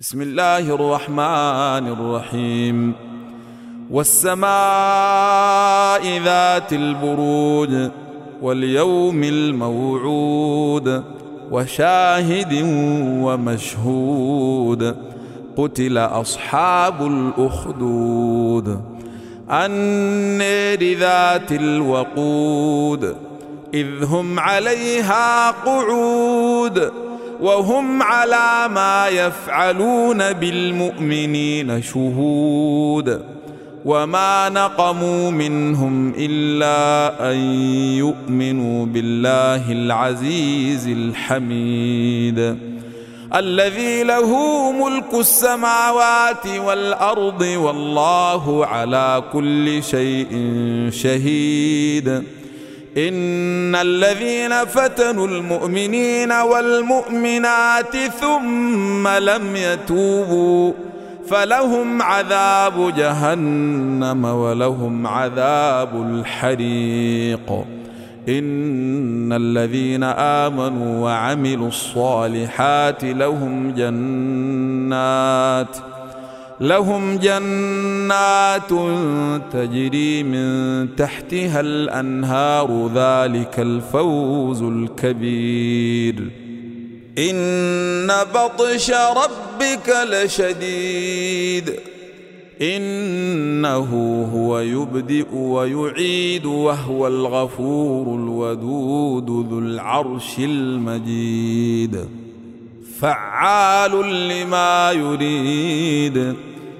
بسم الله الرحمن الرحيم والسماء ذات البروج واليوم الموعود وشاهد ومشهود قتل اصحاب الاخدود النير ذات الوقود اذ هم عليها قعود وهم على ما يفعلون بالمؤمنين شهود وما نقموا منهم إلا أن يؤمنوا بالله العزيز الحميد الذي له ملك السماوات والأرض والله على كل شيء شهيد إن الذين فتنوا المؤمنين والمؤمنات ثم لم يتوبوا فلهم عذاب جهنم ولهم عذاب الحريق. إن الذين آمنوا وعملوا الصالحات لهم جنات لهم جنات تجري من تحتها الأنهار ذلك الفوز الكبير. إن بطش ربك لشديد. إنه هو يبدئ ويعيد وهو الغفور الودود ذو العرش المجيد. فعال لما يريد.